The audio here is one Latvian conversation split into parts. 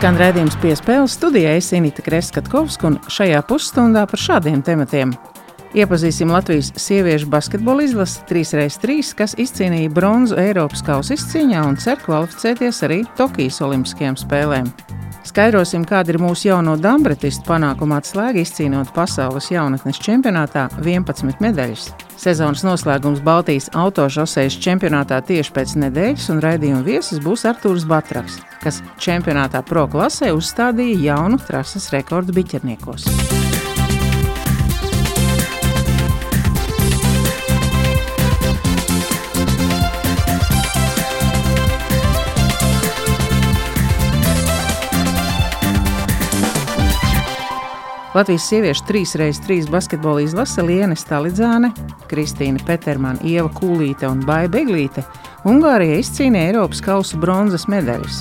Skan redzējums piespēles studijā Esinīta Kreskatkovska un šajā pusstundā par šādiem tematiem. Iepazīsim Latvijas sieviešu basketbola izlasi 3x3, kas izcīnīja bronzu Eiropas kausa izcīņā un cer kvalificēties arī Tokijas Olimpiskajām spēlēm. Skaidrosim, kāda ir mūsu jauno dambretistu panākuma atslēga izcīnot pasaules jaunatnes čempionātā 11 medaļas. Sezonas noslēgums Baltijas autošosejas čempionātā tieši pēc nedēļas, un raidījuma viesis būs Artūrs Batraks, kas čempionātā pro klasē uzstādīja jaunu trases rekordu biķerniekos. Latvijas sieviešu 3x3 basketbola izlase Liene Stalidzāne, Kristīna Petermana, Ieva Kūlīte un Baija Beglīte Ungārijai izcīnīja Eiropas kausa bronzas medaļas.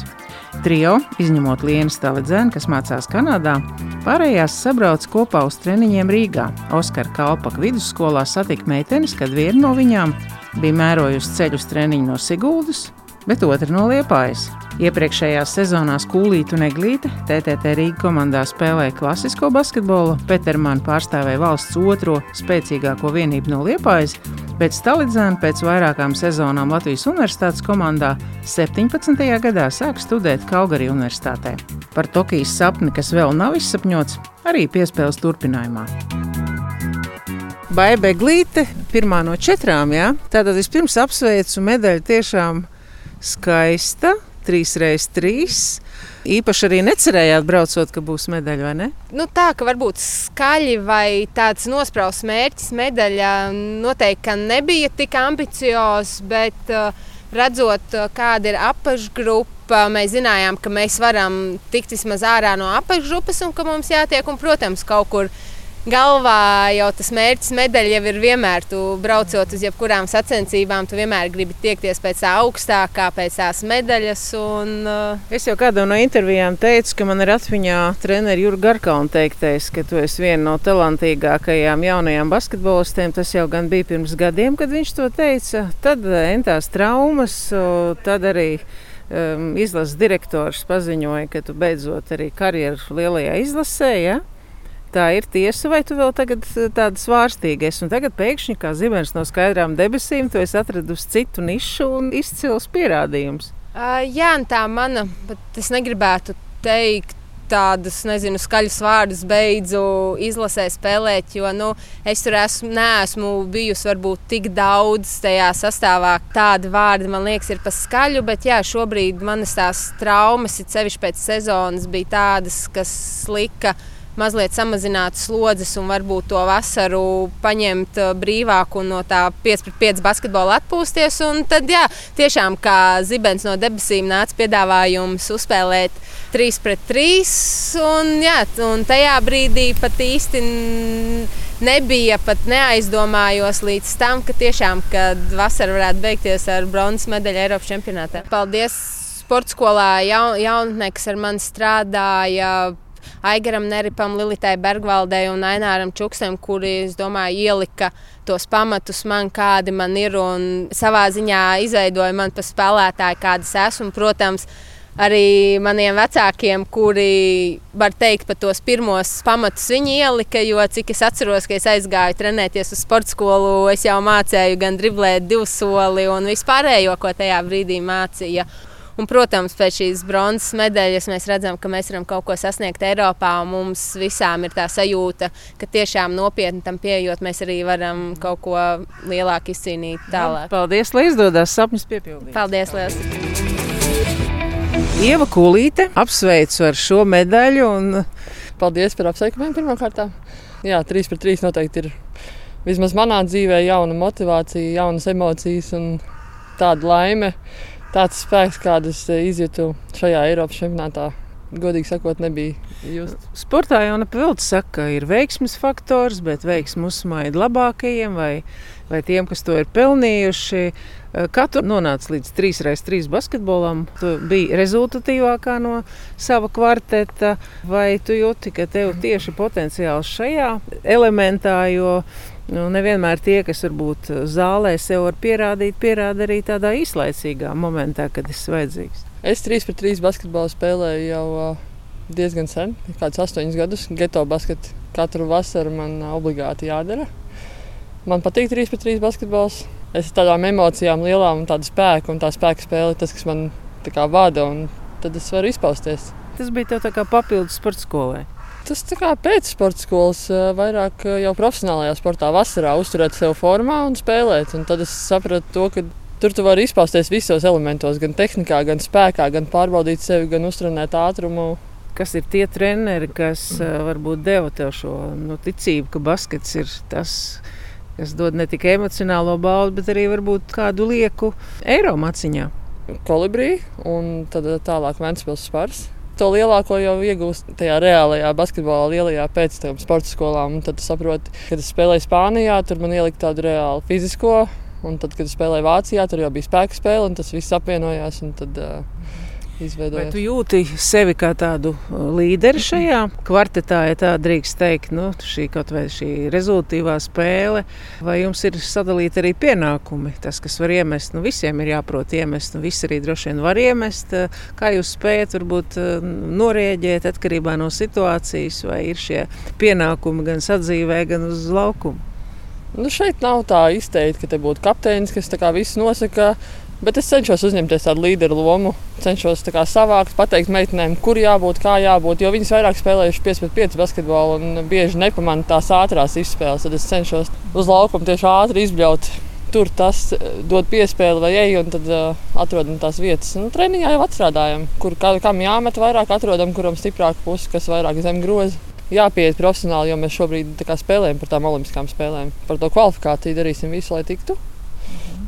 Trio, izņemot Lienu Stalidzēnu, kas mācās Kanādā, pārējās sabrauc kopā uz treniņiem Rīgā. Oskara Kalpaka vidusskolā satika meitenes, kad viena no viņām bija mērojusi ceļu uz treniņu no Siguldas, bet otra no Liepājas. Iepriekšējās sezonās Kūlīte un Eglīte TTT Rīga komandā spēlēja klasisko basketbolu, Petermanu pārstāvēja valsts otro spēcīgāko vienību no Liepājas, bet Stalidzēna pēc vairākām sezonām Latvijas Universitātes komandā 17. gadā sāk studēt Kalgarī Universitātē. Par Tokijas sapni, kas vēl nav izsapņots, arī piespēles turpinājumā. Baiba Glīte, pirmā no četrām. Ja? Tātad vispirms apsveicu medaļu tiešām skaista. 3x3. Īpaši arī necerējāt, braucot, ka būs medaļa, vai ne? Nu, tā ka varbūt skaļi vai tāds nosprausts mērķis medaļa noteikti nebija tik ambiciozs, bet uh, redzot, uh, kāda ir apakšgrupa, mēs zinājām, ka mēs varam tikt vismaz ārā no apakšgrupas un ka mums jātiek, un, protams, kaut kur galvā jau tas mērķis medaļa jau ir vienmēr. Tu braucot uz jebkurām sacensībām, tu vienmēr gribi tiekties pēc tā augstākā, pēc tās medaļas. Un, uh... Es jau kādā no intervijām teicu, ka man ir atmiņā treneris Jurga Garkauna teiktais, ka tu esi viena no talantīgākajām jaunajām basketbolistēm. Tas jau gan bija pirms gadiem, kad viņš to teica. Tad uh, entās traumas, tad arī um, izlases direktors paziņoja, ka tu beidzot arī karjeru lielajā izlasē. Ja? Tā ir tiesa, vai tu vēl tagad eh, tāda svārstīga esi? Un tagad pēkšņi, kā zibens no skaidrām debesīm, tu esi atradusi citu nišu un izcils pierādījums. Uh, jā, tā mana, bet es negribētu teikt. Tādus, nezinu, skaļus vārdus beidzu izlasē spēlēt, jo nu, es tur esmu, neesmu bijusi varbūt tik daudz tajā sastāvā. Tādi vārdi man liekas, ir pa skaļu, bet jā, šobrīd manas tās traumas, it sevišķi pēc sezonas, bija tādas, kas lika mazliet samazināt slodzes un varbūt to vasaru paņemt uh, brīvāku un no tā 5-5 basketbola atpūsties. Un tad, jā, tiešām kā zibens no debesīm nāca piedāvājums uzspēlēt 3 pret 3. Un, jā, un tajā brīdī pat īsti nebija pat neaizdomājos līdz tam, ka tiešām, kad vasara varētu beigties ar bronzas medaļu Eiropas čempionātā. Paldies! Sports skolā jaun, jaunatnē, kas ar mani strādāja, Aigaram Neripam, Lilitai Bergvaldei un Aināram Čuksam, kuri, es domāju, ielika tos pamatus man, kādi man ir un savā ziņā izveidoja man par spēlētāju, kādas esmu. Protams, arī maniem vecākiem, kuri, var teikt, pat tos pirmos pamatus viņi ielika. Jo cik es atceros, ka es aizgāju trenēties uz sporta skolu, es jau mācīju gan driblēt, divu soli un vispārējo, ko tajā brīdī mācīja. Un, protams, pēc šīs bronzas medaļas mēs redzam, ka mēs varam kaut ko sasniegt Eiropā. Mums visām ir tā sajūta, ka tiešām nopietni tam pieejot, mēs arī varam kaut ko lielāku izcīnīt tālāk. Paldies, lai izdodas sapņus piepildīt. Paldies! Liels. Ieva Kulīte apsveicu ar šo medaļu. Un... Paldies par apsveikumiem pirmkārt. Jā, 3 pret 3 noteikti ir vismaz manā dzīvē jauna motivācija, jaunas emocijas un tāda laime tāds spēks, kādus eh, izjūtu šajā Eiropas čempionātā. Godīgi sakot, nebija just. Sportā jau nepilnīgi saka, ka ir veiksmes faktors, bet veiksmi uzsmaida labākajiem vai, vai tiem, kas to ir pelnījuši. Eh, kā tu nonāci līdz 3x3 basketbolam? Tu biji rezultatīvākā no sava kvarteta, vai tu jūti, ka tev tieši potenciāls šajā elementā, jo Nu, nevienmēr tie, kas varbūt zālē sev var pierādīt, pierāda arī tādā īslaicīgā momentā, kad tas ir vajadzīgs. Es 3 pret 3 basketbolu spēlēju jau diezgan sen, kādus astoņus gadus. Geto basketbolu katru vasaru man obligāti jādara. Man patīk 3 pret 3 basketbols. Es tādām emocijām, lielām un tādu spēku, un tā spēka spēle ir tas, kas man vada, un tad es varu izpausties. Tas bija tev kā papildus sporta skolai. Tas kā pēc sporta skolas, vairāk jau profesionālajā sportā, vasarā uzturēt sevi formā un spēlēt. Un tad es sapratu to, ka tur tu vari izpausties visos elementos, gan tehnikā, gan spēkā, gan pārbaudīt sevi, gan uztrenēt ātrumu. Kas ir tie treneri, kas varbūt deva tev šo nu, ticību, ka baskets ir tas, kas dod ne tikai emocionālo baudu, bet arī varbūt kādu lieku eiro maciņā? Kolibrī un tad tālāk Vēncpils spars to lielāko jau iegūst tajā reālajā basketbolā, lielajā pēc tam sporta skolām. Un tad saproti, kad es spēlēju Spānijā, tur man ielika tādu reālu fizisko. Un tad, kad es spēlēju Vācijā, tur jau bija spēka spēle, un tas viss apvienojās. Tad, uh, Vai tu jūti sevi kā tādu uh, līderi šajā kvartetā, ja tā drīkst teikt, nu, šī kaut vai šī rezultātīvā spēle, vai jums ir sadalīti arī pienākumi? Tas, kas var iemest, nu, visiem ir jāprot iemest, un visi arī droši vien var iemest. Uh, kā jūs spējat varbūt uh, norēģēt atkarībā no situācijas, vai ir šie pienākumi gan sadzīvē, gan uz laukumu? Nu, šeit nav tā izteikti, ka te būtu kapteinis, kas visu nosaka. Bet es cenšos uzņemties tādu līderu lomu, cenšos kā, savākt, pateikt meitenēm, kur jābūt, kā jābūt. Jo viņas vairāk spēlējuši 5 pret 5 basketbolu un bieži nepamanā tās ātrās izspēles. Tad es cenšos uz laukuma tieši ātri izbļaut. Tur tas eh, dod piespēli vai ej, un tad uh, atrodam tās vietas. Nu, treniņā jau atstrādājam, kur kam jāmet vairāk, atrodam, kuram stiprāka puse, kas vairāk zem groza jāpieiet profesionāli, jo mēs šobrīd spēlējam par tām olimpiskām spēlēm. Par to kvalifikāciju darīsim visu, lai tiktu.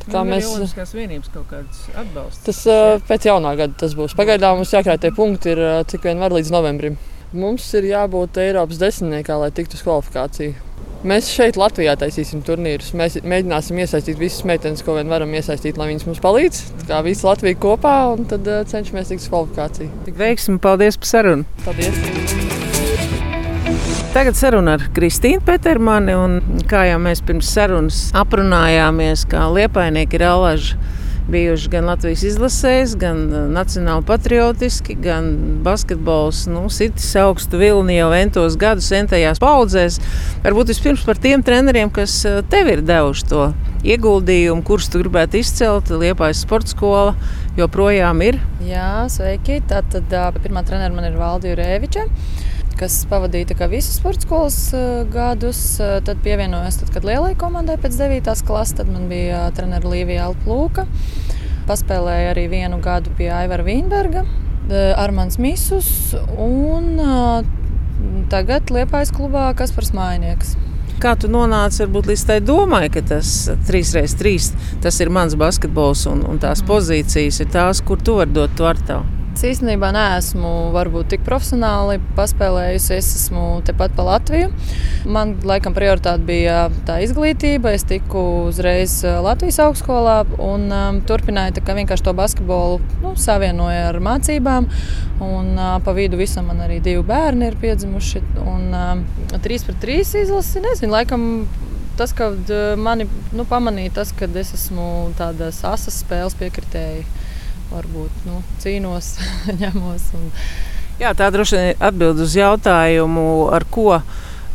Nu, mēs Olimpiskās vienības kaut kādas atbalsta? Tas uh, pēc jaunā gada tas būs. Pagaidām mums jākrāt tie punkti, ir, cik vien var līdz novembrim. Mums ir jābūt Eiropas desmitniekā, lai tiktu uz kvalifikāciju. Mēs šeit Latvijā taisīsim turnīrus. Mēs mēģināsim iesaistīt visas meitenes, ko vien varam iesaistīt, lai viņas mums palīdz. Kā visa Latvija kopā, un tad uh, cenšamies tikt uz kvalifikāciju. Tik veiksmi, paldies par sarunu! Paldies! Tagad saruna ar Kristīnu Petermani. Kā jau mēs pirms sarunas aprunājāmies, kā liepainieki ir alaži bijuši gan Latvijas izlasēs, gan uh, nacionāli patriotiski, gan basketbols, nu, sitis augstu vilni jau entos gadus, entajās paudzēs. Varbūt vispirms par tiem treneriem, kas uh, tev ir devuši to ieguldījumu, kurus tu gribētu izcelt. Liepājas sporta skola joprojām ir. Jā, sveiki. Tātad pirmā trenera man ir Valdija Rēviča kas pavadīja visus sporta skolas uh, gadus. Uh, tad pievienojos, tad, kad lielai komandai pēc 9. klases, tad man bija uh, treneris Līvija Alplūka. Paspēlēju arī vienu gadu pie Aivara Vīnberga, Armāns Misus un tagad Liepājas klubā Kaspars Mājnieks. Kā tu nonāci varbūt, līdz tai domai, ka tas 3x3 tas ir mans basketbols un, un tās mhm. pozīcijas ir tās, kur tu vari dot to ar tevi? Es īstenībā neesmu varbūt tik profesionāli paspēlējusi. Es esmu tepat pa Latviju. Man laikam prioritāte bija tā izglītība. Es tiku uzreiz uh, Latvijas augstskolā un um, turpināju vienkārši to basketbolu nu, savienoju ar mācībām. Un, uh, pa vidu visam man arī divi bērni ir piedzimuši. Un, um, 3 pret 3 izlasi, nezinu, laikam tas, ka uh, mani nu, pamanīja, tas, ka es esmu tādas asas spēles piekritēji varbūt nu, cīnos, ņemos. Un... Jā, tā droši vien atbild uz jautājumu, ar ko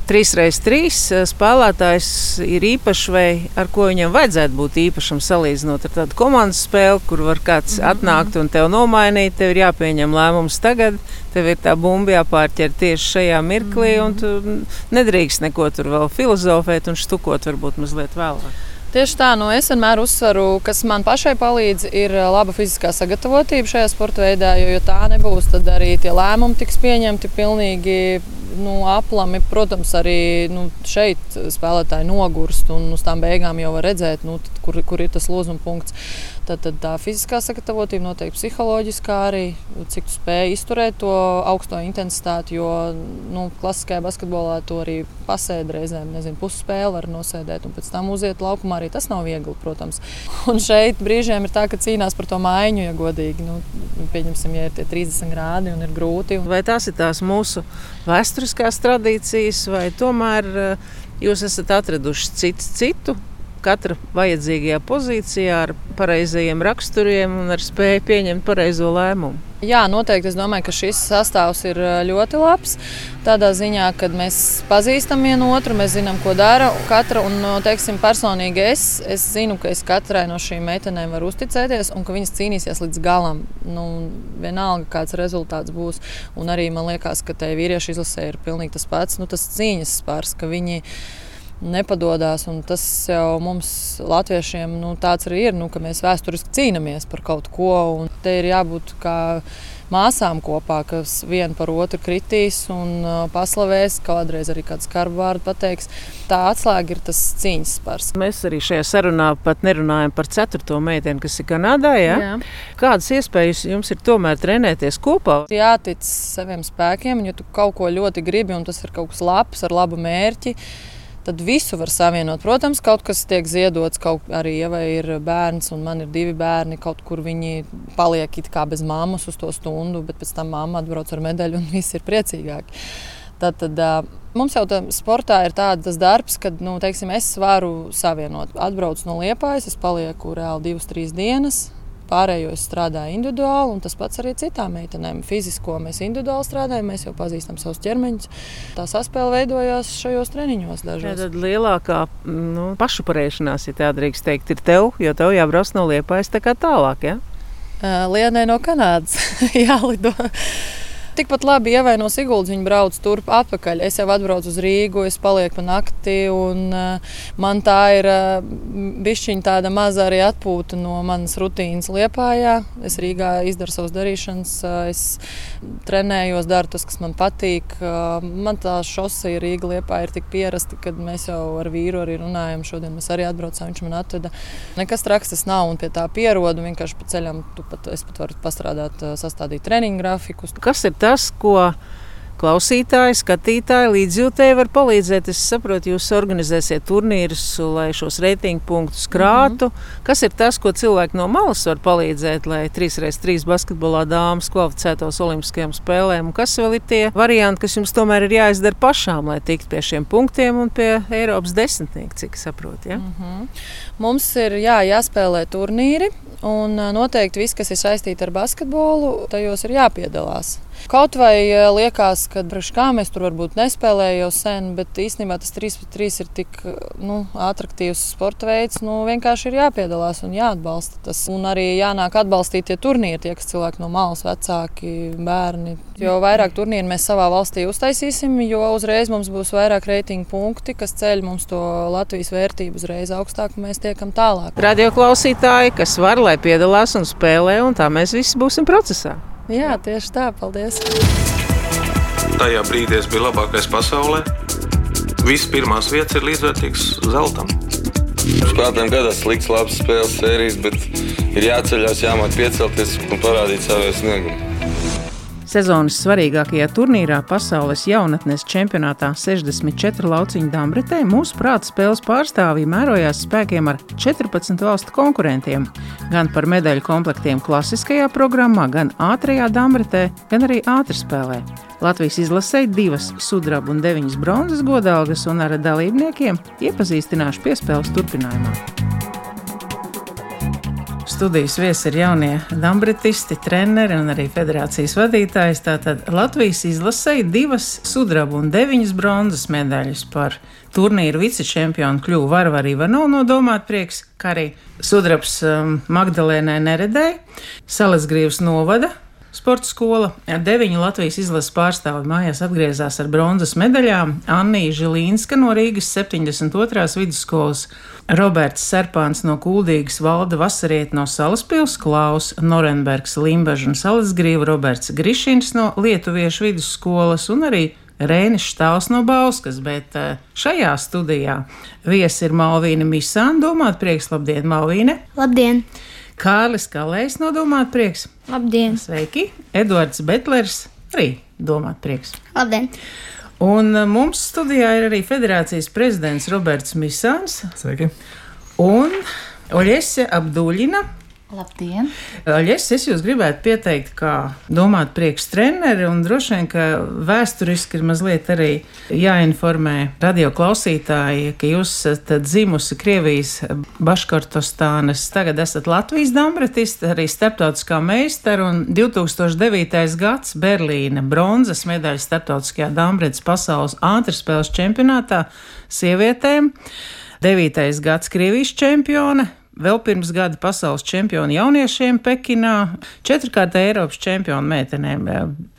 3x3 eh, spēlētājs ir īpašs vai ar ko viņam vajadzētu būt īpašam salīdzinot ar tādu komandas spēli, kur var kāds mm -hmm. atnākt un tev nomainīt. Tev ir jāpieņem lēmums tagad, tev ir tā bumba jāpārķer tieši šajā mirklī, mm -hmm. un tu nedrīkst neko tur vēl filozofēt un štukot varbūt mazliet vēlāk. Tieši tā, nu es vienmēr uzsveru, kas man pašai palīdz, ir laba fiziskā sagatavotība šajā sporta veidā, jo, ja tā nebūs, tad arī tie lēmumi tiks pieņemti pilnīgi nu, aplami. Protams, arī nu, šeit spēlētāji nogurst un uz tām beigām jau var redzēt, nu, kur, kur ir tas lūzuma punkts. Tad, tad tā fiziskā sagatavotība, noteikti psiholoģiskā arī, cik tu spēj izturēt to augsto intensitāti. Jo nu, klasiskajā basketbolā to arī pasēdi reizēm, nezinu, pusspēli var nosēdēt un pēc tam uziet laukumā. Arī tas nav viegli, protams. Un šeit brīžiem ir tā, ka cīnās par to maiņu, ja godīgi. Nu, pieņemsim, ja ir tie 30 grādi un ir grūti. Vai tās ir tās mūsu vēsturiskās tradīcijas, vai tomēr eh, jūs esat atraduši citu citu? Katra vajadzīgajā pozīcijā ar pareizajiem raksturiem un ar spēju pieņemt pareizo lēmumu. Jā, noteikti. Es domāju, ka šis sastāvs ir ļoti labs. Tādā ziņā, ka mēs pazīstam vienu otru, mēs zinām, ko dara katra. Un, teiksim, personīgi es, es zinu, ka es katrai no šīm meitenēm varu uzticēties un ka viņas cīnīsies līdz galam. Nu, vienalga, kāds rezultāts būs. Un arī man liekas, ka tai vīriešu izlasē ir pilnīgi tas pats, nu, tas cīņas spārs, ka viņi nepadodas. Tas jau mums, latviešiem, nu, tāds arī ir, nu, ka mēs vēsturiski cīnāmies par kaut ko. Te ir jābūt kā māsām kopā, kas viena par otru kritīs un paslavēs, kādreiz arī kādu skarbu vārdu pateiks. Tā atslēga ir tas cīņas spars. Mēs arī šajā sarunā pat nerunājam par ceturto meiteni, kas ir Kanādā. Ja? Jā. Kādas iespējas jums ir tomēr trenēties kopā? Jātic saviem spēkiem, ja tu kaut ko ļoti gribi un tas ir kaut kas labs ar labu mērķi tad visu var savienot. Protams, kaut kas tiek ziedots, kaut arī ja ir bērns, un man ir divi bērni, kaut kur viņi paliek it kā bez mammas uz to stundu, bet pēc tam mamma atbrauc ar medaļu un viss ir priecīgāki. Tad, tad mums jau tādā sportā ir tāds darbs, ka nu, teiksim, es varu savienot. Atbraucu no Liepājas, es palieku reāli divas, trīs dienas. Pārējo es strādāju individuāli, un tas pats arī citām meitenēm. Fizisko mēs individuāli strādājam, mēs jau pazīstam savus ķermeņus. Tā saspēle veidojās šajos treniņos. Dažos. Tad lielākā nu, pašuparēšanās, ja tā drīkst teikt, ir tev, jo tev jābrauc no Liepājas tā kā tālāk. Ja? Lienai no Kanādas jālido tikpat labi ievaino Siguldas. Viņi brauc turp atpakaļ. Es jau atbraucu uz Rīgu, es palieku pa nakti. Un, uh, man tā ir bišķiņa tāda maza arī atpūta no manas rutīnas Liepājā. Es Rīgā izdaru savas darīšanas, uh, es trenējos, daru tas, kas man patīk. Man tā šose Rīga Liepā ir tik pierasta, kad mēs jau ar vīru arī runājam. Šodien mēs arī atbraucām, viņš man atveda. Nekas traks tas nav un pie tā pierodu. Vienkārši pa ceļam pat, es pat varu pastrādāt, sastādīt treniņu grafikus. Kas ir tas, ko klausītāji, skatītāji, līdzjūtēji var palīdzēt. Es saprotu, jūs organizēsiet turnīrus, lai šos reitingu punktus krātu. Mm -hmm. Kas ir tas, ko cilvēki no malas var palīdzēt, lai 3x3 basketbolā dāmas kvalificētos Olimpiskajām spēlēm? Un kas vēl ir tie varianti, kas jums tomēr ir jāizdara pašām, lai tiktu pie šiem punktiem un pie Eiropas desmitnieka, cik saprotu? Ja? Mm -hmm. Mums ir jā, jāspēlē turnīri, un noteikti viss, kas ir saistīts ar basketbolu, tajos ir jāpiedalās. Kaut vai eh, liekas, ka kā mēs tur varbūt nespēlējām jau sen, bet īstenībā tas 3-3 ir tik nu, attraktīvs sporta veids. Nu, vienkārši ir jāpiedalās un jāatbalsta tas. Un arī jānāk atbalstīt tie turnīri, tie, kas cilvēki no malas, vecāki, bērni. Jo vairāk turnīru mēs savā valstī uztaisīsim, jo uzreiz mums būs vairāk reitingu punkti, kas ceļ mums to Latvijas vērtību uzreiz augstāk, un mēs tiekam tālāk. Radio klausītāji, kas var, lai piedalās un spēlē, un tā mēs visi būsim procesā. Jā, tieši tā, paldies. Tajā brīdī es biju labākais pasaulē. Visas pirmās vietas ir līdzvērtīgas zeltam. Spēlētājiem gadās slikts, labs spēles sērijas, bet ir jāceļās, jāmāk piecelties un parādīt savu sniegumu. Sezonas svarīgākajā turnīrā pasaules jaunatnes čempionātā 64 lauciņu dambretē mūsu prāta spēles pārstāvji mērojās spēkiem ar 14 valstu konkurentiem. Gan par medaļu komplektiem klasiskajā programmā, gan ātrajā dambretē, gan arī ātrspēlē. Latvijas izlasēja divas sudraba un deviņas bronzas godalgas, un ar dalībniekiem iepazīstināšu piespēles turpinājumā. Studijas viesi ir jaunie dambretisti, treneri un arī federācijas vadītājs. Tātad Latvijas izlasēja divas sudraba un deviņas bronzas medaļas par turnīru vicečempionu kļuvu Varvarī Ivanov no Domāt prieks, kā arī sudrabs um, Magdalēnai Neredēji, Salesgrīvas novada Sporta skola ar deviņu Latvijas izlases pārstāvi mājās atgriezās ar bronzas medaļām. Annija Žilīnska no Rīgas 72. vidusskolas, Roberts Serpāns no Kuldīgas, Valda Vasariet no Salaspils, Klaus Norenbergs, Limbaža un Salasgrīva, Roberts Grišins no Lietuviešu vidusskolas un arī Rēnis Štāls no Bauskas, bet eh, šajā studijā viesi ir Malvīna Misāna. Domāt, prieks, labdien, Malvīne! Labdien! Kārlis Kalējs no Domāt prieks. Labdien! Sveiki! Edvards Betlers arī Domāt prieks. Labdien! Un uh, mums studijā ir arī federācijas prezidents Roberts Misāns. Sveiki! Un Oļese Abduļina. Labdien! Aļes, es jūs gribētu pieteikt, kā domāt priekš treneri, un droši vien, ka vēsturiski ir mazliet arī jāinformē radio klausītāji, ka jūs esat dzimusi Krievijas Baškortostānas, tagad esat Latvijas dambretisti, arī starptautiskā meistara, un 2009. gads Berlīna bronzas medaļa starptautiskajā dambretas pasaules ātrspēles čempionātā sievietēm. 9. gads Krievijas čempione, Vēl pirms gada pasaules čempiona jauniešiem Pekinā, četrkārt Eiropas čempiona meitenēm.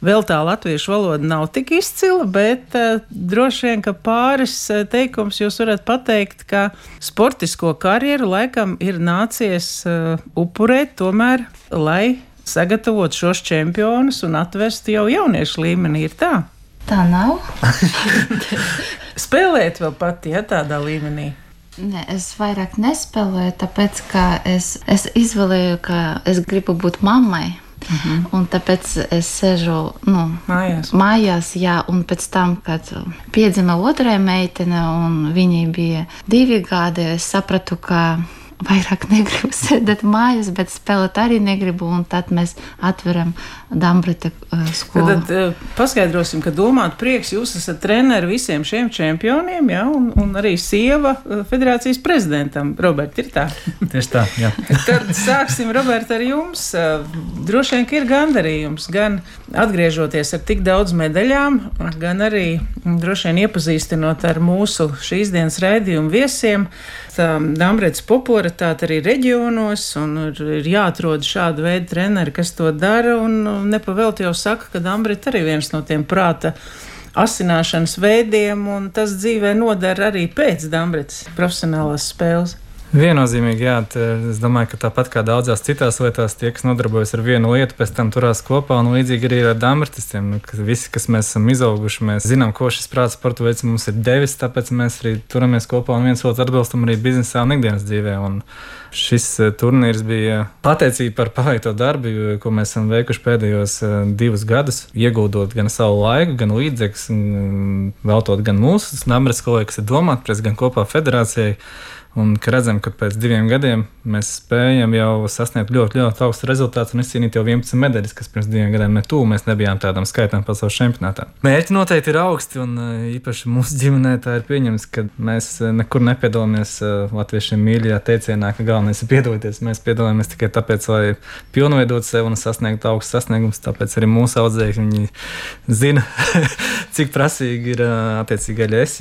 Vēl tā latviešu valoda nav tik izcila, bet uh, droši vien, ka pāris uh, teikums jūs varat pateikt, ka sportisko karjeru laikam ir nācies uh, upurēt tomēr, lai sagatavotu šos čempionus un atvestu jau jauniešu līmenī. Ir tā? Tā nav. Spēlēt vēl pat, ja tādā līmenī. Ne, es vairāk nespēlēju, tāpēc es, es izvēlēju, ka es gribu būt mammai. Uh mhm. -huh. Un tāpēc es sēžu nu, mājās. mājās, jā, un pēc tam, kad piedzima otrā meitene, un viņa bija divi gadi, es sapratu, ka vairāk negribu sēdēt mājās, bet spēlēt arī negribu. Tad mēs atveram Dambrita uh, skolu. Tad, tad uh, paskaidrosim, ka domāt prieks jūs esat treneri visiem šiem čempioniem, ja, un, un arī sieva uh, federācijas prezidentam. Robert, ir tā? Tieši tā, jā. tad sāksim, Robert, ar jums. Droši vien, ka ir gandarījums gan atgriežoties ar tik daudz medaļām, gan arī droši vien iepazīstinot ar mūsu šīs dienas raidījumu viesiem. Dambrets popularitāte arī reģionos, un ir, jāatrod šādu veidu treneri, kas to dara. Un, nepavēlti jau saka, ka Dambrit arī viens no tiem prāta asināšanas veidiem, un tas dzīvē nodara arī pēc Dambrits profesionālās spēles. Viennozīmīgi, jā. Es domāju, ka tāpat kā daudzās citās lietās, tie, kas nodarbojas ar vienu lietu, pēc tam turās kopā. Un līdzīgi arī ar damartistiem. Nu, ka visi, kas mēs esam izauguši, mēs zinām, ko šis prāts sporta veids mums ir devis. Tāpēc mēs arī turamies kopā un viens otru atbilstam arī biznesā un ikdienas dzīvē. Un šis eh, turnīrs bija pateicība par paveikto darbu, ko mēs esam veikuši pēdējos eh, divus gadus, ieguldot gan savu laiku, gan līdzekļus, veltot gan mūsu namres kolēģi, kas ir domāti, gan kopā federācijai. Un redzam, ka pēc diviem gadiem mēs spējam jau sasniegt ļoti, ļoti augstu rezultātu un izcīnīt jau 11 medaļas, kas pirms diviem gadiem ne tuvu mēs nebijām tādam skaitam pasaules čempionātā. Mērķi noteikti ir augsti, un eh, īpaši mūsu ģimenē tā ir pieņemts, ka mēs eh, nekur nepiedalāmies eh, latviešiem mīļajā teicienā, ka galvenais ir piedalīties. Mēs piedalāmies tikai tāpēc, lai pilnveidotu sevi un sasniegtu augstus sasniegumus. Tāpēc arī mūsu audzēkņi zina, cik prasīgi ir attiecīgais es,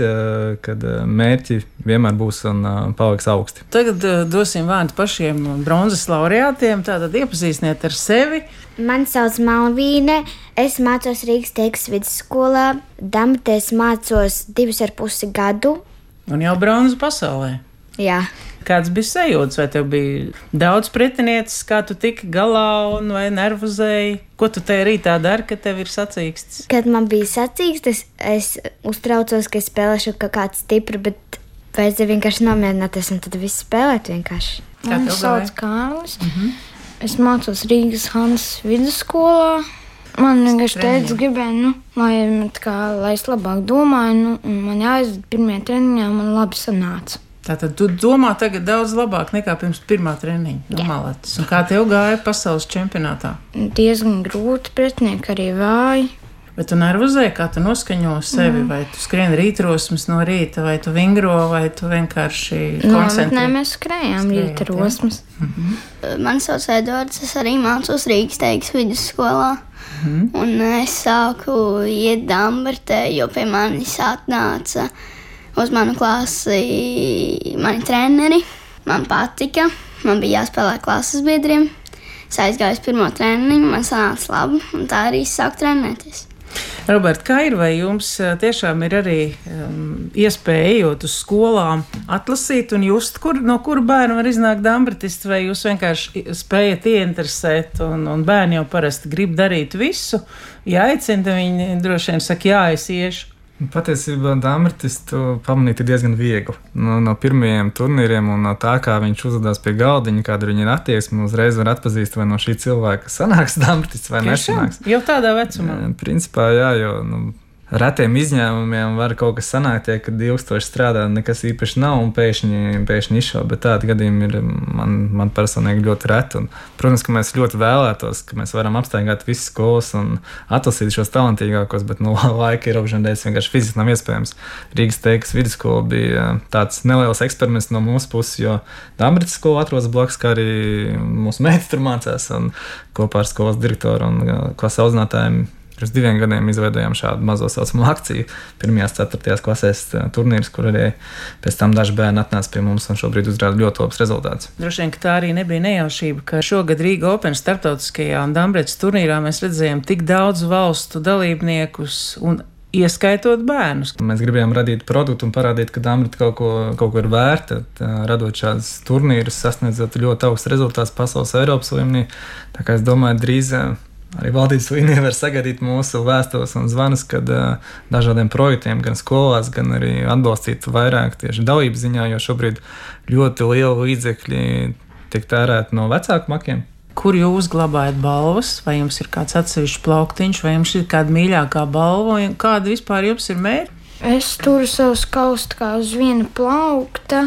kad mērķi vienmēr būs un paliks augsti. Tagad dosim vārdu pašiem bronzas laureātiem. Tātad iepazīstiniet ar sevi. Mani sauc Malvīne. Es mācos Rīgas teikas vidusskolā. Damatēs mācos divus ar pusi gadu. Un jau bronzas pasaulē. Jā. Kāds bija sajūta, vai tev bija daudz pretinieces, kā tu tiki galā, un vai nervozēji? Ko tu tajā rītā dari, kad tev ir sacīksts? Kad man bija sacīksts, es uztraucos, ka es spēlēšu kā kāds stiprs, bet vajadzēja vienkārši nomierināties un tad viss spēlēt vienkārši. Mani sauc Kārlis. Mm -hmm. Es mācos Rīgas Hannes vidusskolā. Man vienkārši teica, gribēja, nu, lai, kā, lai es labāk domāju, nu, un man jāizdod pirmie treniņi, man labi sanāca. Tātad tu domā tagad daudz labāk nekā pirms pirmā treniņa. Kā tev gāja pasaules čempionātā? Diezgan grūti, pretinieki arī vāji. Bet tu nervozēji, kā tu noskaņo sevi, mm. vai tu skrien rītrosmas no rīta, vai tu vingro, vai tu vienkārši koncentrējies. Nē, mēs skrējām rītrosmas. Mm -hmm. Man sauc Edvards, es arī mācos Rīgas teiks vidusskolā. Mm -hmm. Un es sāku iet dambertē, jo pie manis atnāca uz manu klasi mani treneri. Man patika, man bija jāspēlē klases biedriem. Es aizgāju uz pirmo treniņu, man sanāca labi, un tā arī sāku trenēties. Robert, kā ir, vai jums tiešām ir arī um, iespēja ejot uz skolām, atlasīt un just, kur, no kura bērna var iznākt dambritists, vai jūs vienkārši spējat ieinteresēt, un, un bērni jau parasti grib darīt visu, ja aicina, viņi droši vien saka, jā, es iešu. Patiesībā Dāmritis to pamanīt ir diezgan viegli. No, no pirmajiem turnīriem un no tā, kā viņš uzvedās pie galdiņa, kāda ir viņa attieksme, uzreiz var atpazīt, vai no šī cilvēka sanāks Dāmritis vai nesanāks. Jau tādā vecumā. Principā, jā, jo nu, retiem izņēmumiem var kaut kas sanākt, ja kad ilgstoši strādā, nekas īpaši nav un pēkšņi, pēkšņi izšauja. Bet tādi gadījumi ir man, man personīgi ļoti reti. Un, protams, ka mēs ļoti vēlētos, ka mēs varam apstaigāt visas skolas un atlasīt šos talantīgākos, bet nu, laika ir obžēdēs vienkārši fiziski nav iespējams. Rīgas teikas vidusskola bija tāds neliels eksperiments no mūsu puses, jo Dambrits skola atrodas blakus, kā arī mūsu meitas tur mācās un kopā ar skolas direktoru un klases audzinātājiem Pirms diviem gadiem izveidojām šādu mazo saucamu akciju. Pirmajās, ceturtajās klasēs eh, turnīrs, kur arī pēc tam daži bērni atnāca pie mums un šobrīd uzrāda ļoti labs rezultāts. Droši vien, tā arī nebija nejaušība, ka šogad Rīga Open starptautiskajā un Dambrets turnīrā mēs redzējām tik daudz valstu dalībniekus un ieskaitot bērnus. Mēs gribējām radīt produktu un parādīt, ka Dāmbrīte kaut, ko, kaut ko ir vērta. Radot šādus turnīrus, sasniedzot ļoti augstu rezultātu pasaules Eiropas līmenī. Tā kā es domāju, drīz arī valdības līnija var sagaidīt mūsu vēstules un zvanus, kad uh, dažādiem projektiem, gan skolās, gan arī atbalstīt vairāk tieši dalības ziņā, jo šobrīd ļoti liela līdzekļi tiek tērēti no vecāku makiem. Kur jūs glabājat balvas, vai jums ir kāds atsevišķs plauktiņš, vai jums ir kāda mīļākā balva, un kāda vispār jums ir mērķa? Es turu savus kaustu kā uz viena plaukta.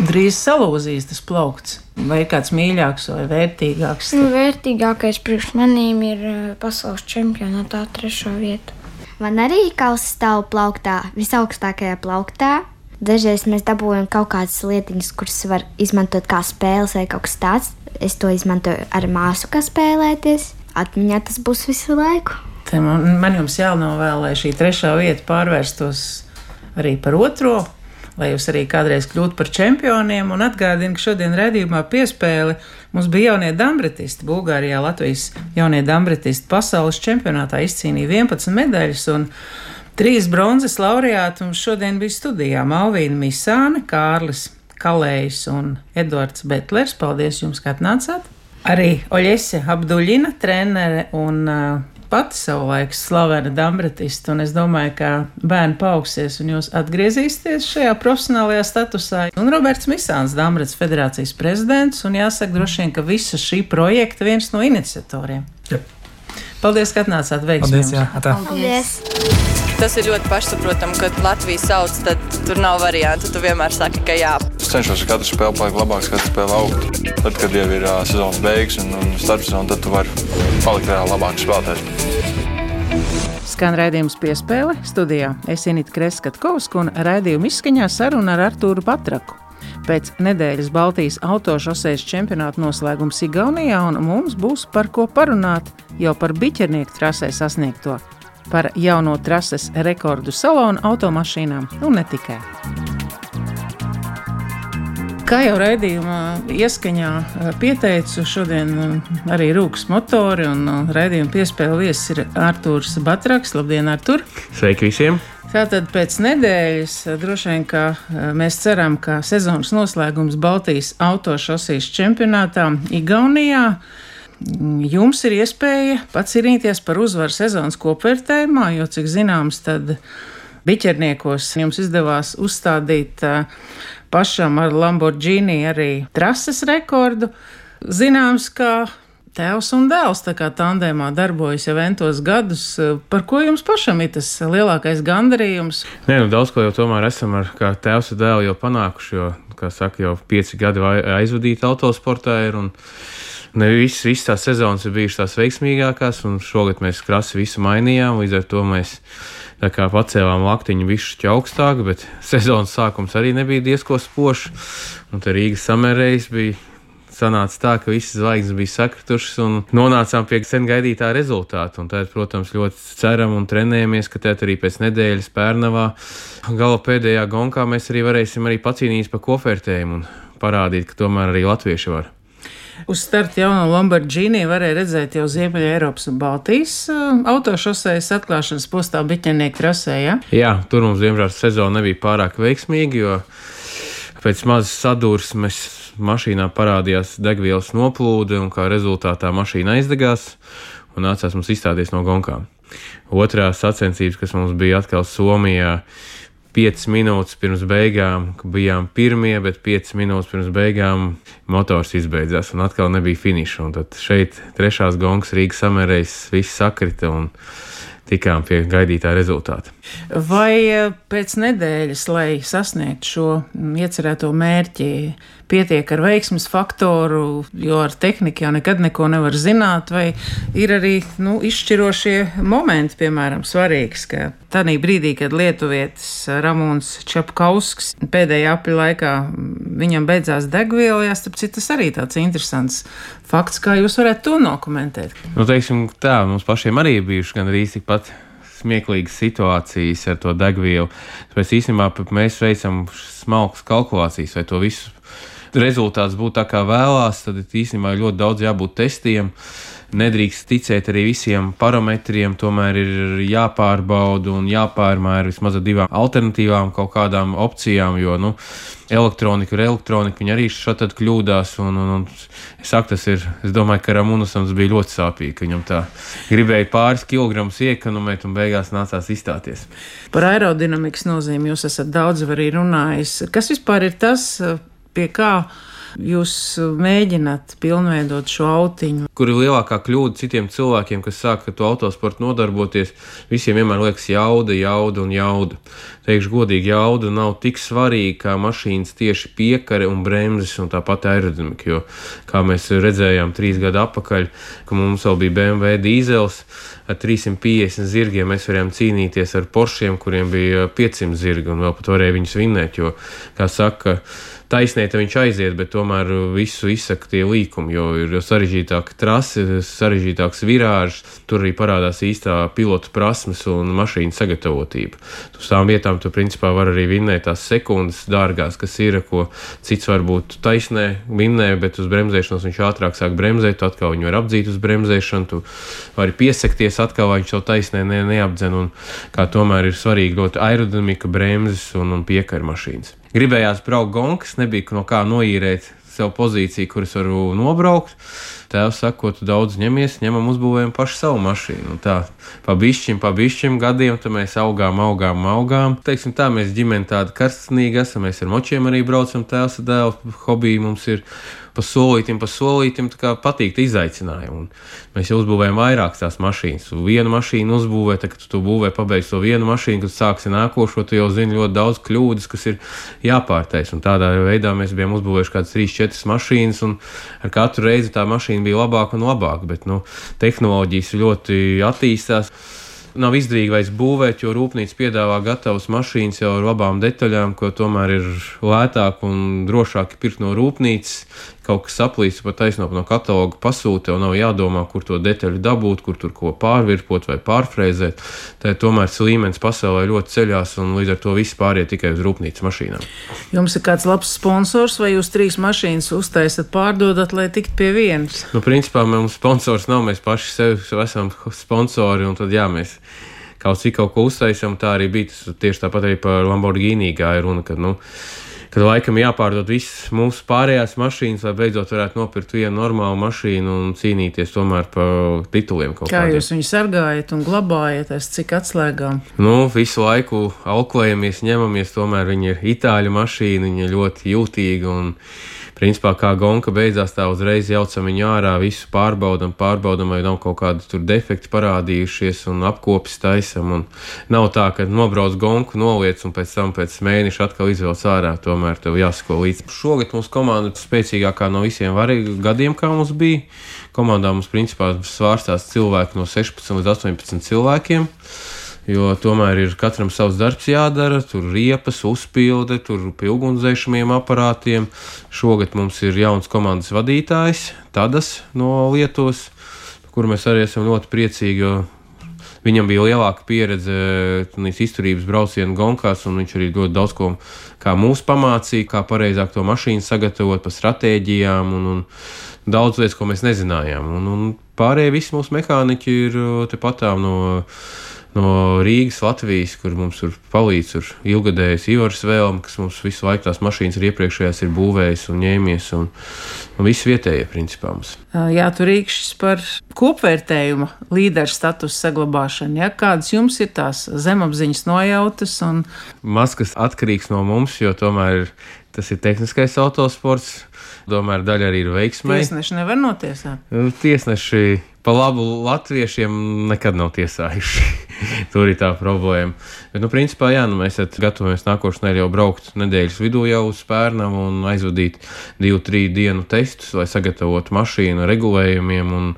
Drīz salūzīs tas plaukts. Vai kāds mīļāks vai vērtīgāks? Nu, vērtīgākais priekš manīm ir eh, pasaules čempionātā trešā vieta. Man arī kausa stāv plauktā, visaugstākajā plauktā. Dažreiz mēs dabūjam kaut kādas lietiņas, kuras var izmantot kā spēles vai kaut kas tāds. Es to izmantoju ar māsu, kā spēlēties. Atmiņā tas būs visu laiku. Te man, man jums jānovēl, lai šī trešā vieta pārvērstos arī par otro lai jūs arī kādreiz kļūtu par čempioniem. Un atgādinu, ka šodien redzējumā piespēle mums bija jaunie dambretisti. Bulgārijā Latvijas jaunie dambretisti pasaules čempionātā izcīnīja 11 medaļas. Trīs bronzas laureāti mums šodien bija studijā Malvīna Misāne, Kārlis Kalējs un Edvards Betlers. Paldies jums, ka atnācāt! Arī Oļese Abduļina, trenere un uh, pati savulaik slavena dambretista, un es domāju, ka bērni paaugsies un jūs atgriezīsieties šajā profesionālajā statusā. Un Roberts Misāns, Dambrets federācijas prezidents, un jāsaka droši vien, ka visa šī projekta viens no iniciatoriem. Yep. Paldies, ka atnācāt veiksmīgi. Paldies, jā, atā. Paldies! Tas ir ļoti pašsaprotami, kad Latvijas sauc, tad tur nav variantu. Tu vienmēr saki, ka jā. Es cenšos katru spēli palikt labāks, katru spēli augt. Tad, kad jau ir uh, sezonas beigas un, un starpsezona, tad tu vari palikt vēl labāks spēlētājs. Skan raidījums piespēle studijā. Es Inītu Kreskatkovsku un raidījumu izskaņā saruna ar Artūru Patraku. Pēc nedēļas Baltijas autošoseis čempionāta noslēgums Igaunijā, un mums būs par ko parunāt jau par biķernieku trasē sasniegto par jauno trases rekordu salonu automašīnām un ne tikai. Kā jau raidījumā ieskaņā eh, pieteicu, šodien eh, arī rūkas motori un eh, raidījuma piespēle viesis ir Artūrs Batraks. Labdien, Artur! Sveiki visiem! Tātad pēc nedēļas droši vien mēs ceram, ka sezonas noslēgums Baltijas autošosijas čempionātā Igaunijā jums ir iespēja pacīnīties par uzvaru sezonas kopvērtējumā, jo, cik zināms, tad biķerniekos jums izdevās uzstādīt pašam ar Lamborghini arī trases rekordu. Zināms, ka tēvs un dēls tā kā tandēmā darbojas jau entos gadus. Par ko jums pašam ir tas lielākais gandarījums? Nē, nu daudz ko jau tomēr esam ar tēvs un dēlu jau panākuši, jo, kā saka, jau pieci gadi aizvadīti autosportā ir. Un, ne visas, visas tās sezonas ir bijušas tās veiksmīgākās, un šogad mēs krasi visu mainījām. Līdz ar to mēs pacēlām laktiņu višķi augstāk, bet sezonas sākums arī nebija diezko spožs. Un te Rīgas samērējs bija. Sanāca tā, ka visas zvaigznes bija sakritušas un nonācām pie sen gaidītā rezultāta. Tad, protams, ļoti ceram un trenējamies, ka tad arī pēc nedēļas Pērnavā gala pēdējā gonkā mēs arī varēsim arī pacīnīties par kofērtējumu un parādīt, ka tomēr arī latvieši var. Uz starta jauno Lamborghini varēja redzēt jau Ziemeļa Eiropas un Baltijas uh, autošosejas atklāšanas postā Biķenieku trasē. Ja? Jā, tur mums diemžēl sezona nebija pārāk veiksmīga, jo pēc mazas sadursmes mašīnā parādījās degvielas noplūde, un kā rezultātā mašīna aizdegās un nācās mums izstāties no gonkām. Otrā sacensības, kas mums bija atkal Somijā, 5 minūtes pirms beigām, ka bijām pirmie, bet 5 minūtes pirms beigām motors izbeidzās un atkal nebija finiša. Un tad šeit trešās gongas Rīgas samērējas viss sakrita un tikām pie gaidītā rezultāta. Vai eh, pēc nedēļas, lai sasniegtu šo iecerēto mērķi, pietiek ar veiksmes faktoru, jo ar tehniku jau nekad neko nevar zināt, vai ir arī nu, izšķirošie momenti, piemēram, svarīgs, ka tādā brīdī, kad lietuvietis Ramons Čapkausks pēdējā apļa laikā viņam beidzās degviela, jāstarp citas arī tāds interesants fakts, kā jūs varētu to nokomentēt. Nu, teiksim, tā, mums pašiem arī bijuši gan arī tikpat smieklīgas situācijas ar to degvielu. Tāpēc īstenībā mēs veicam smalkas kalkulācijas, vai to visu rezultāts būtu tā kā vēlās, tad īstenībā ļoti daudz jābūt testiem. Nedrīkst ticēt arī visiem parametriem, tomēr ir jāpārbauda un jāpārmēra vismaz ar divām alternatīvām, kaut kādām opcijām, jo nu, elektronika ir elektronika, viņi arī šādi kļūdās. Un, un, un, saku, ir, es domāju, ka Ramunusam tas bija ļoti sāpīgi, viņam tā gribēja pāris kilogramus iekonomēt un beigās nācās izstāties. Par aerodinamikas nozīmi jūs esat daudz arī runājis. Kas vispār ir tas, pie kā jūs mēģināt pilnveidot šo autiņu. Kur ir lielākā kļūda citiem cilvēkiem, kas sāk ar to autosportu nodarboties? Visiem vienmēr liekas, jauda, jauda un jauda. Teikšu, godīgi, jauda nav tik svarīga kā mašīnas tieši piekare un bremzes un tāpat aerodinamika. Jo, kā mēs redzējām trīs gadu atpakaļ, ka mums vēl bija BMW dīzels ar 350 zirgiem mēs varējām cīnīties ar poršiem, kuriem bija 500 zirgi, un vēl pat varēja viņus vinnēt. Jo, kā saka, taisnēta viņš aiziet, bet tomēr visu izsaka tie līkumi, jo ir sarežģītāka trase, sarežģītāks virāžs, tur arī parādās īstā pilota prasmes un mašīnas sagatavotība. Uz tām vietām tu principā var arī vinnēt tās sekundes dārgās, kas ir, ko cits varbūt taisnē vinnē, bet uz bremzēšanas viņš ātrāk sāk bremzēt, tu atkal viņu var apdzīt uz bremzēšanu, tu vari piesakties atkal, vai viņš jau taisnē ne, neapdzen, un kā tomēr ir svarīgi ļoti aerodinamika, bremzes un, un piekara mašīnas gribējās braukt gonkas, nebija no kā noīrēt sev pozīciju, kuras varu nobraukt. Tēvs saka, ko tu daudz ņemies, ņemam, uzbūvējam pašu savu mašīnu. Un tā, pa bišķim, pa bišķim gadiem, tad mēs augām, augām, augām. Teiksim tā, mēs ģimene tāda karstsnīga esam, mēs ar močiem arī braucam, tēvs dēlu, hobiju mums ir pa solītam, pa solītam patīk izaicinājumi. Mēs jau uzbūvējam vairākas tās mašīnas. Vienu mašīnu uzbūvē, tad, kad tu būvē, pabeigsi to vienu mašīnu, kad sāksi nākošo, tu jau zini ļoti daudz kļūdas, kas ir jāpārtais. Un tādā veidā mēs bijām uzbūvējuši kādas 3-4 mašīnas, un ar katru reizi tā mašīna bija labāka un labāka. Bet nu, tehnoloģijas ļoti attīstās nav izdevīgi vairs būvēt, jo rūpnīca piedāvā gatavas mašīnas jau ar labām detaļām, ko tomēr ir lētāk un drošāk pirkt no rūpnīcas. Kaut kas saplīst pat taisnop no kataloga pasūta, tev nav jādomā, kur to detaļu dabūt, kur tur ko pārvirpot vai pārfrēzēt. Tā tomēr līmenis pasaulē ļoti ceļās, un līdz ar to viss pāriet tikai uz rūpnīcas mašīnām. Jums ir kāds labs sponsors, vai jūs trīs mašīnas uztaisat, pārdodat, lai tiktu pie vienas? Nu, principā mums sponsors nav, mēs paši sev esam sponsori, un tad jā, mēs kaut cik kaut ko uztaisām. Tā arī bija. Tas tieši tāpat arī par Lamborghini gāja runa. Kad, nu, kad laikam jāpārdod visas mūsu pārējās mašīnas, lai beidzot varētu nopirkt vienu normālu mašīnu un cīnīties tomēr par tituliem. Kā kādiem. jūs viņu sargājat un glabājat, es cik atslēgām? Nu, visu laiku auklējamies, ņemamies, tomēr viņa ir itāļu mašīna, viņa ļoti jūtīga un principā kā gonka beidzās, tā uzreiz jaucam viņu ārā, visu pārbaudam, pārbaudam, vai nav kaut kādi tur defekti parādījušies un apkopis taisam. Un nav tā, ka nobrauc gonku, noliec un pēc tam pēc mēneša atkal izvelc ārā. Tomēr tev jāsako līdzi. Šogad mūsu komanda ir spēcīgākā no visiem gadiem, kā mums bija. Komandā mums principā svārstās cilvēki no 16 līdz 18 cilvēkiem. Jo tomēr ir katram savs darbs jādara, tur riepas, uzpilde, tur pie ugunsdzēsumiem aparātiem. Šogad mums ir jauns komandas vadītājs, Tadas no Lietuvas, kur mēs arī esam ļoti priecīgi, jo viņam bija lielāka pieredze izturības braucienu gonkās, un viņš arī ļoti daudz ko mums pamācīja, kā pareizāk to mašīnu sagatavot, pa stratēģijām un, un daudz lietas, ko mēs nezinājām. Un, un pārējie visi mūsu mehāniķi ir tepatām no no Rīgas, Latvijas, kur mums ir palīdzis ir ilgadējis Ivars Vēlme, kas mums visu laiku tās mašīnas ir iepriekšējās ir būvējis un ņēmies, un, un viss vietējie principā mums. Jā, tur rīkšķis par kopvērtējumu līderu statusu saglabāšanu. Ja? Kādas jums ir tās zemapziņas nojautas? Un... Maskas atkarīgs no mums, jo tomēr tas ir tehniskais autosports. Tomēr daļa arī ir veiksmīga. Tiesneši nevar notiesāt. Tiesneši pa labu latviešiem nekad nav tiesājuši. Tur ir tā problēma. Bet, nu, principā, jā, nu, mēs gatavojamies nākošais nedēļa jau braukt nedēļas vidū jau uz Pērnam un aizvadīt divu, trīs dienu testus, lai sagatavotu mašīnu regulējumiem un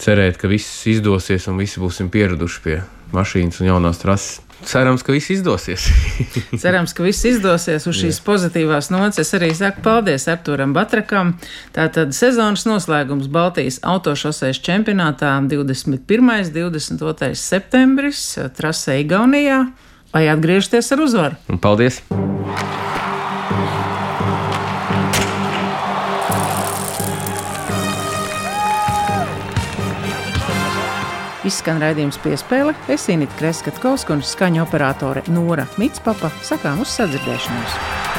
cerēt, ka viss izdosies un visi būsim pieraduši pie mašīnas un jaunās trases. Cerams, ka viss izdosies. Cerams, ka viss izdosies uz šīs pozitīvās nots. Es arī saku paldies Arturam Batrakam. Tātad sezonas noslēgums Baltijas autošoseis čempionātā 21. un 22. septembris trasē Igaunijā. Lai atgriežaties ar uzvaru! Un paldies! Izskan raidījums piespēle, es Inīti Kreskavska un skaņu operātore Nora Mitspapa sakām uz sadzirdēšanos.